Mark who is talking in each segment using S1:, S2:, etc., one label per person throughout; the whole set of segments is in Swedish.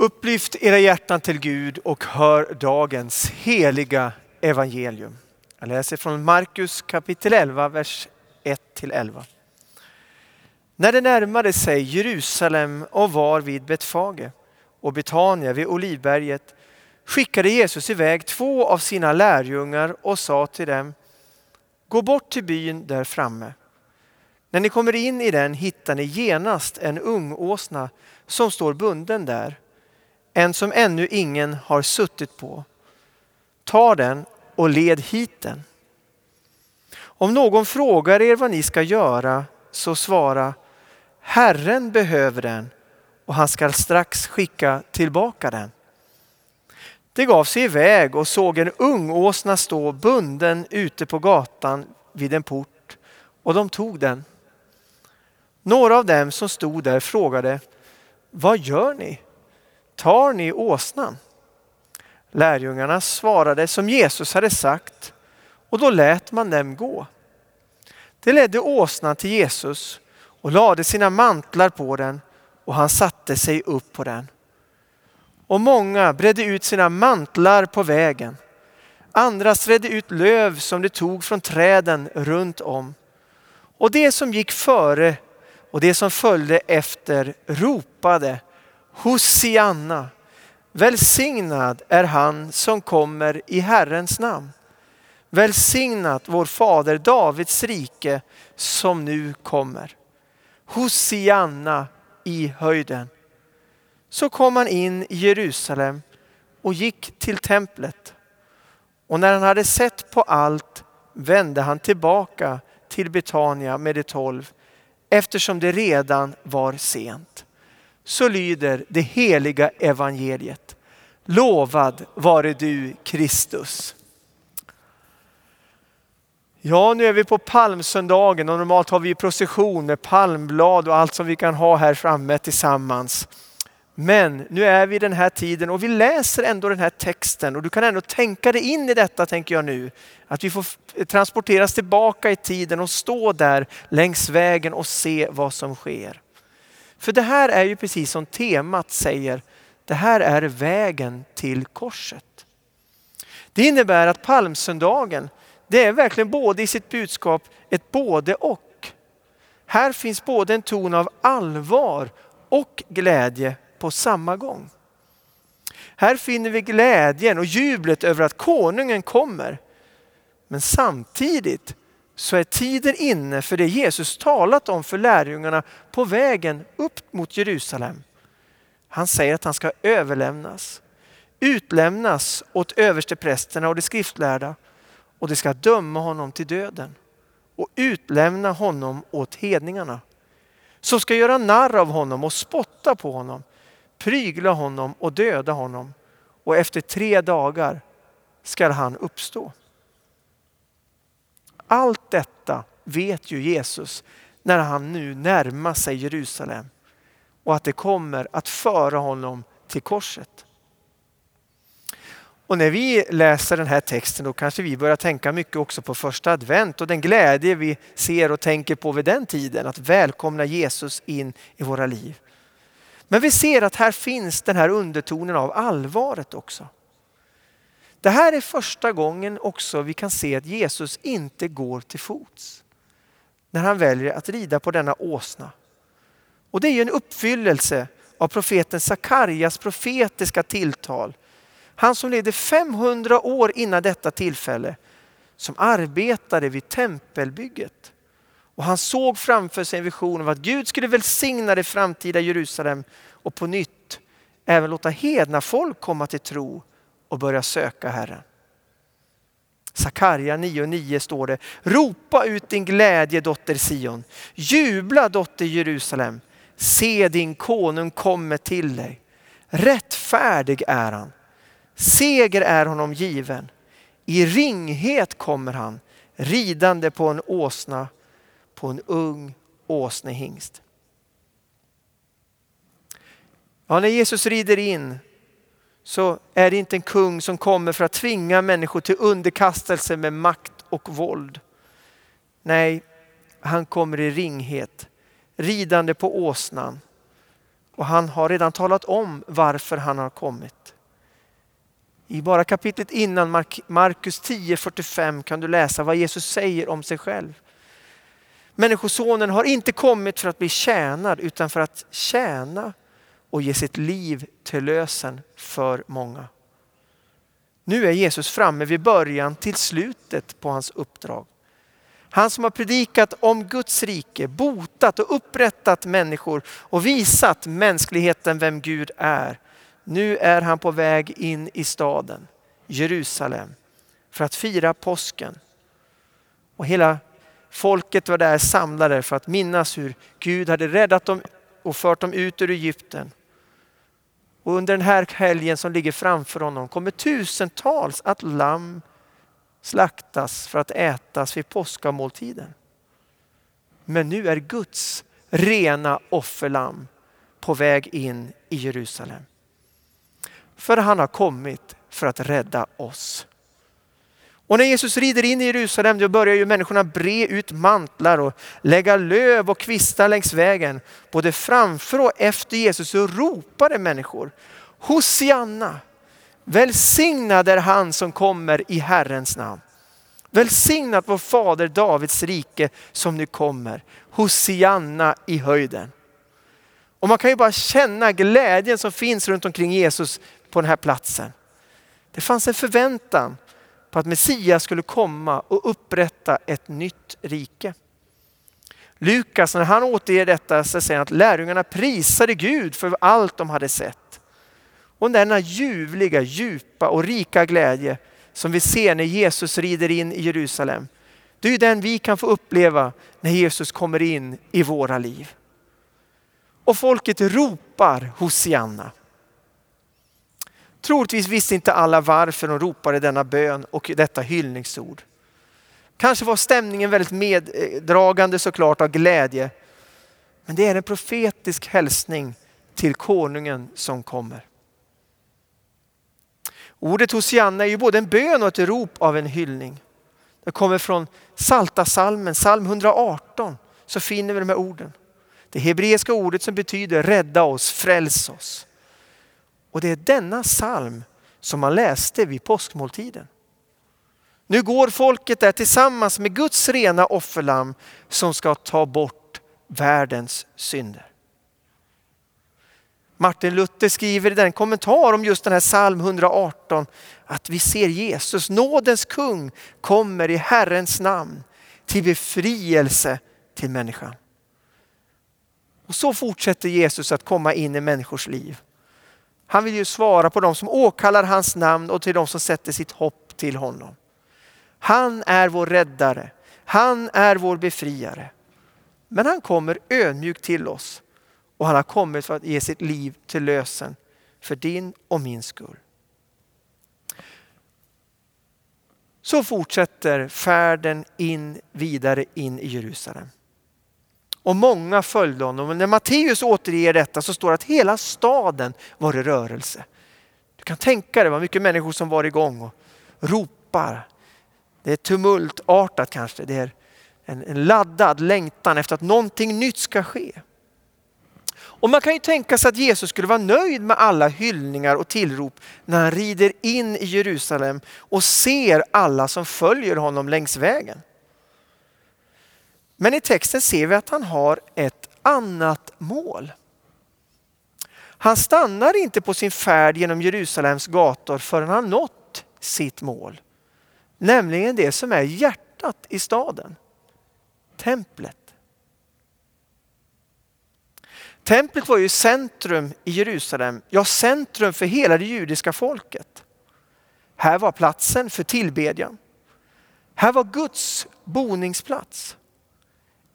S1: Upplyft era hjärtan till Gud och hör dagens heliga evangelium. Jag läser från Markus kapitel 11, vers 1-11. När det närmade sig Jerusalem och var vid Betfage och Betania vid Olivberget skickade Jesus iväg två av sina lärjungar och sa till dem Gå bort till byn där framme. När ni kommer in i den hittar ni genast en ungåsna som står bunden där en som ännu ingen har suttit på. Ta den och led hit den. Om någon frågar er vad ni ska göra så svara Herren behöver den och han skall strax skicka tillbaka den. Det gav sig iväg och såg en ungåsna stå bunden ute på gatan vid en port och de tog den. Några av dem som stod där frågade Vad gör ni? Tar ni åsnan? Lärjungarna svarade som Jesus hade sagt och då lät man dem gå. Det ledde åsnan till Jesus och lade sina mantlar på den och han satte sig upp på den. Och många bredde ut sina mantlar på vägen. Andra strädde ut löv som de tog från träden runt om. Och det som gick före och det som följde efter ropade Hosianna, välsignad är han som kommer i Herrens namn. Välsignat vår fader Davids rike som nu kommer. Hosianna i höjden. Så kom han in i Jerusalem och gick till templet. Och när han hade sett på allt vände han tillbaka till Betania med de tolv eftersom det redan var sent så lyder det heliga evangeliet. Lovad vare du Kristus. Ja, nu är vi på palmsöndagen och normalt har vi procession med palmblad och allt som vi kan ha här framme tillsammans. Men nu är vi i den här tiden och vi läser ändå den här texten och du kan ändå tänka dig in i detta tänker jag nu. Att vi får transporteras tillbaka i tiden och stå där längs vägen och se vad som sker. För det här är ju precis som temat säger, det här är vägen till korset. Det innebär att palmsöndagen, det är verkligen både i sitt budskap ett både och. Här finns både en ton av allvar och glädje på samma gång. Här finner vi glädjen och jublet över att konungen kommer. Men samtidigt så är tiden inne för det Jesus talat om för lärjungarna på vägen upp mot Jerusalem. Han säger att han ska överlämnas, utlämnas åt översteprästerna och de skriftlärda och de ska döma honom till döden och utlämna honom åt hedningarna som ska göra narr av honom och spotta på honom, prygla honom och döda honom och efter tre dagar skall han uppstå. Allt detta vet ju Jesus när han nu närmar sig Jerusalem och att det kommer att föra honom till korset. Och när vi läser den här texten då kanske vi börjar tänka mycket också på första advent och den glädje vi ser och tänker på vid den tiden. Att välkomna Jesus in i våra liv. Men vi ser att här finns den här undertonen av allvaret också. Det här är första gången också vi kan se att Jesus inte går till fots. När han väljer att rida på denna åsna. Och det är ju en uppfyllelse av profeten Sakarjas profetiska tilltal. Han som levde 500 år innan detta tillfälle. Som arbetade vid tempelbygget. Och han såg framför sig en vision av att Gud skulle välsigna det framtida Jerusalem och på nytt även låta hedna folk komma till tro och börja söka Herren. Sakarja 9.9 står det, ropa ut din glädje dotter Sion, jubla dotter Jerusalem, se din konung kommer till dig. Rättfärdig är han, seger är honom given. I ringhet kommer han, ridande på en åsna, på en ung åsnehingst. Ja, när Jesus rider in så är det inte en kung som kommer för att tvinga människor till underkastelse med makt och våld. Nej, han kommer i ringhet, ridande på åsnan. Och han har redan talat om varför han har kommit. I bara kapitlet innan Markus 10.45 kan du läsa vad Jesus säger om sig själv. Människosonen har inte kommit för att bli tjänad utan för att tjäna och ge sitt liv till lösen för många. Nu är Jesus framme vid början till slutet på hans uppdrag. Han som har predikat om Guds rike, botat och upprättat människor och visat mänskligheten vem Gud är. Nu är han på väg in i staden Jerusalem för att fira påsken. Och hela folket var där samlade för att minnas hur Gud hade räddat dem och fört dem ut ur Egypten. Och under den här helgen som ligger framför honom kommer tusentals att lamm slaktas för att ätas vid påskamåltiden. Men nu är Guds rena offerlamm på väg in i Jerusalem. För han har kommit för att rädda oss. Och när Jesus rider in i Jerusalem då börjar ju människorna bre ut mantlar och lägga löv och kvistar längs vägen. Både framför och efter Jesus så ropade människor Hosianna, välsignad är han som kommer i Herrens namn. Välsignat vår fader Davids rike som nu kommer. Hosianna i höjden. Och man kan ju bara känna glädjen som finns runt omkring Jesus på den här platsen. Det fanns en förväntan på att Messias skulle komma och upprätta ett nytt rike. Lukas när han återger detta så säger han att lärjungarna prisade Gud för allt de hade sett. Och denna ljuvliga, djupa och rika glädje som vi ser när Jesus rider in i Jerusalem. Det är den vi kan få uppleva när Jesus kommer in i våra liv. Och folket ropar Hosianna. Troligtvis visste inte alla varför de ropade denna bön och detta hyllningsord. Kanske var stämningen väldigt meddragande såklart av glädje. Men det är en profetisk hälsning till konungen som kommer. Ordet Hosianna är ju både en bön och ett rop av en hyllning. Det kommer från Salta salmen, psalm 118, så finner vi de här orden. Det hebreiska ordet som betyder rädda oss, fräls oss. Och det är denna psalm som man läste vid påskmåltiden. Nu går folket där tillsammans med Guds rena offerlamm som ska ta bort världens synder. Martin Luther skriver i den kommentar om just den här psalm 118 att vi ser Jesus, nådens kung, kommer i Herrens namn till befrielse till människan. Och så fortsätter Jesus att komma in i människors liv. Han vill ju svara på de som åkallar hans namn och till de som sätter sitt hopp till honom. Han är vår räddare. Han är vår befriare. Men han kommer ödmjukt till oss och han har kommit för att ge sitt liv till lösen för din och min skull. Så fortsätter färden in vidare in i Jerusalem. Och många följde honom. Och när Matteus återger detta så står det att hela staden var i rörelse. Du kan tänka dig vad mycket människor som var igång och ropar. Det är tumultartat kanske. Det är en, en laddad längtan efter att någonting nytt ska ske. Och man kan ju tänka sig att Jesus skulle vara nöjd med alla hyllningar och tillrop när han rider in i Jerusalem och ser alla som följer honom längs vägen. Men i texten ser vi att han har ett annat mål. Han stannar inte på sin färd genom Jerusalems gator förrän han nått sitt mål. Nämligen det som är hjärtat i staden. Templet. Templet var ju centrum i Jerusalem, ja centrum för hela det judiska folket. Här var platsen för tillbedjan. Här var Guds boningsplats.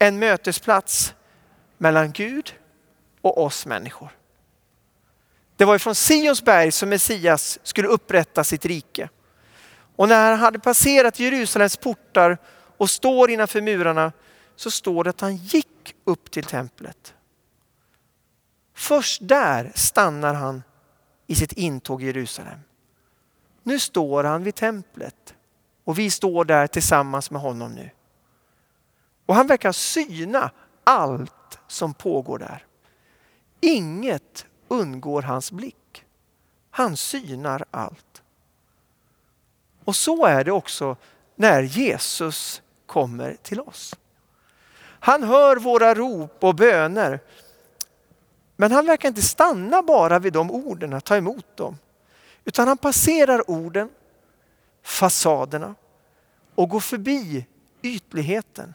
S1: En mötesplats mellan Gud och oss människor. Det var från Sionsberg som Messias skulle upprätta sitt rike. Och när han hade passerat Jerusalems portar och står innanför murarna så står det att han gick upp till templet. Först där stannar han i sitt intåg i Jerusalem. Nu står han vid templet och vi står där tillsammans med honom nu. Och han verkar syna allt som pågår där. inget undgår hans blick. Han synar allt. Och så är det också när Jesus kommer till oss. Han hör våra rop och böner. Men han verkar inte stanna bara vid de orden, ta emot dem. Utan han passerar orden, fasaderna och går förbi ytligheten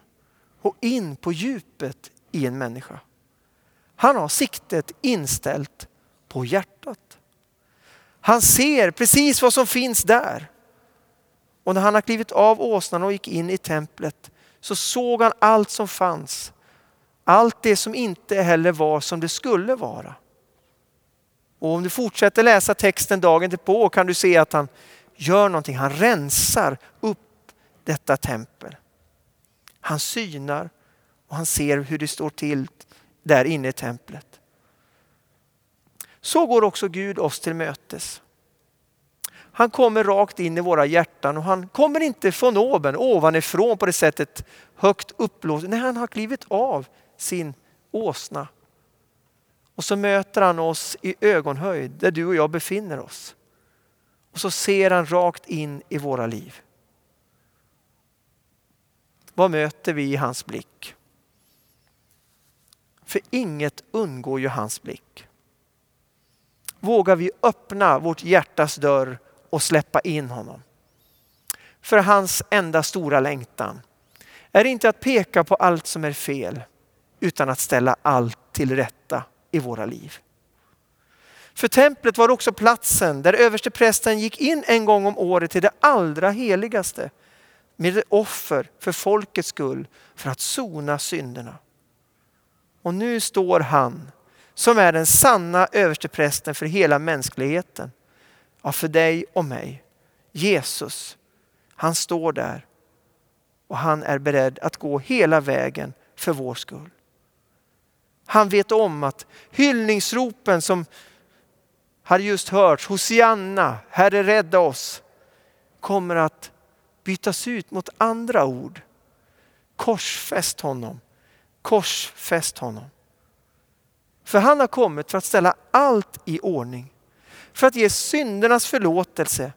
S1: och in på djupet i en människa. Han har siktet inställt på hjärtat. Han ser precis vad som finns där. Och när han har klivit av åsnan och gick in i templet så såg han allt som fanns. Allt det som inte heller var som det skulle vara. Och om du fortsätter läsa texten dagen därpå kan du se att han gör någonting. Han rensar upp detta tempel. Han synar och han ser hur det står till där inne i templet. Så går också Gud oss till mötes. Han kommer rakt in i våra hjärtan och han kommer inte från oben, ovanifrån på det sättet högt uppblåst. Nej, han har klivit av sin åsna. Och så möter han oss i ögonhöjd där du och jag befinner oss. Och så ser han rakt in i våra liv. Vad möter vi i hans blick? För inget undgår ju hans blick. Vågar vi öppna vårt hjärtas dörr och släppa in honom? För hans enda stora längtan är inte att peka på allt som är fel utan att ställa allt till rätta i våra liv. För templet var också platsen där översteprästen gick in en gång om året till det allra heligaste med ett offer för folkets skull för att sona synderna. Och nu står han som är den sanna översteprästen för hela mänskligheten. Ja, för dig och mig. Jesus, han står där och han är beredd att gå hela vägen för vår skull. Han vet om att hyllningsropen som hade just hörts, Hosianna, Herre rädda oss, kommer att bytas ut mot andra ord. Korsfäst honom, korsfäst honom. För han har kommit för att ställa allt i ordning. För att ge syndernas förlåtelse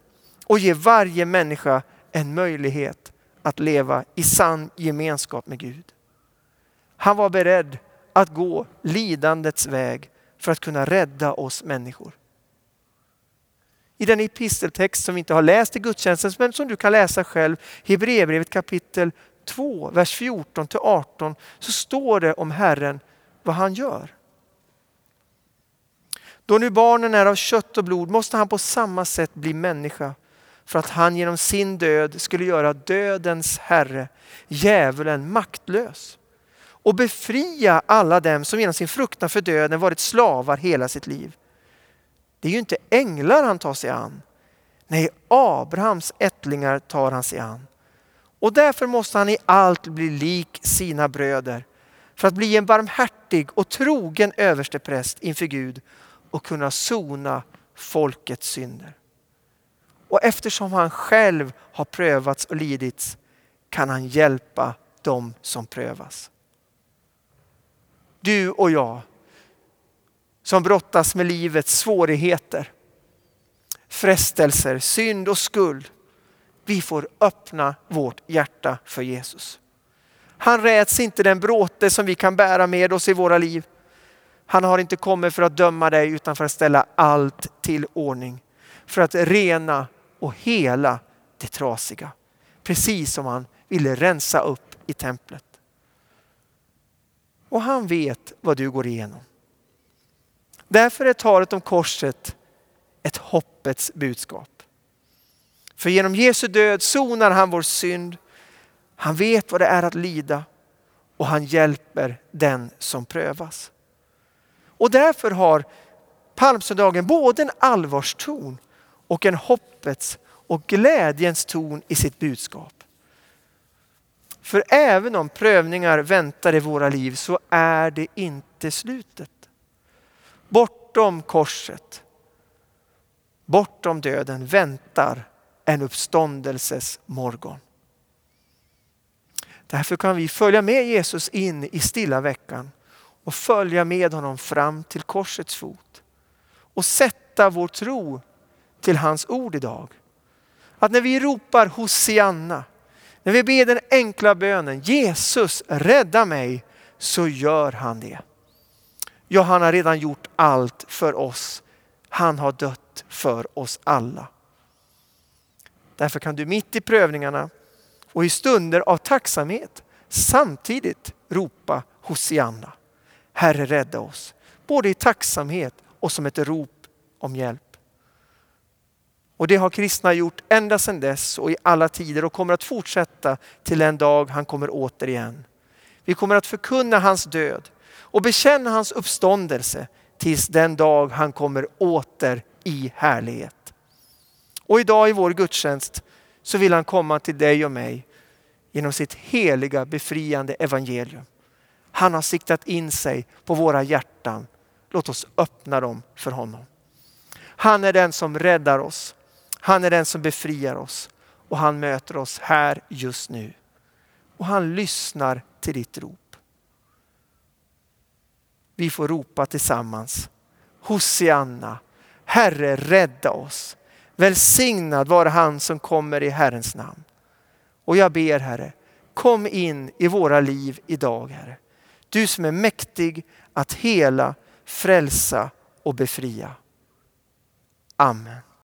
S1: och ge varje människa en möjlighet att leva i sann gemenskap med Gud. Han var beredd att gå lidandets väg för att kunna rädda oss människor. I den episteltext som vi inte har läst i gudstjänsten men som du kan läsa själv, Hebreerbrevet kapitel 2, vers 14 till 18, så står det om Herren vad han gör. Då nu barnen är av kött och blod måste han på samma sätt bli människa för att han genom sin död skulle göra dödens herre, djävulen, maktlös och befria alla dem som genom sin fruktan för döden varit slavar hela sitt liv. Det är ju inte änglar han tar sig an. Nej, Abrahams ättlingar tar han sig an. Och därför måste han i allt bli lik sina bröder för att bli en barmhärtig och trogen överstepräst inför Gud och kunna sona folkets synder. Och eftersom han själv har prövats och lidits kan han hjälpa dem som prövas. Du och jag som brottas med livets svårigheter, frestelser, synd och skuld. Vi får öppna vårt hjärta för Jesus. Han räds inte den bråte som vi kan bära med oss i våra liv. Han har inte kommit för att döma dig utan för att ställa allt till ordning. För att rena och hela det trasiga. Precis som han ville rensa upp i templet. Och han vet vad du går igenom. Därför är talet om korset ett hoppets budskap. För genom Jesu död sonar han vår synd. Han vet vad det är att lida och han hjälper den som prövas. Och därför har palmsöndagen både en allvarston och en hoppets och glädjens ton i sitt budskap. För även om prövningar väntar i våra liv så är det inte slutet. Bortom korset, bortom döden väntar en uppståndelses morgon. Därför kan vi följa med Jesus in i stilla veckan och följa med honom fram till korsets fot. Och sätta vår tro till hans ord idag. Att när vi ropar Hosianna, när vi ber den enkla bönen Jesus rädda mig, så gör han det. Ja, han har redan gjort allt för oss. Han har dött för oss alla. Därför kan du mitt i prövningarna och i stunder av tacksamhet samtidigt ropa Hosianna. Herre rädda oss. Både i tacksamhet och som ett rop om hjälp. Och det har kristna gjort ända sedan dess och i alla tider och kommer att fortsätta till den dag han kommer återigen. Vi kommer att förkunna hans död och bekänna hans uppståndelse tills den dag han kommer åter i härlighet. Och idag i vår gudstjänst så vill han komma till dig och mig genom sitt heliga befriande evangelium. Han har siktat in sig på våra hjärtan. Låt oss öppna dem för honom. Han är den som räddar oss. Han är den som befriar oss och han möter oss här just nu. Och han lyssnar till ditt rop. Vi får ropa tillsammans. Hosianna, Herre rädda oss. Välsignad vare han som kommer i Herrens namn. Och jag ber Herre, kom in i våra liv idag Herre. Du som är mäktig att hela, frälsa och befria. Amen.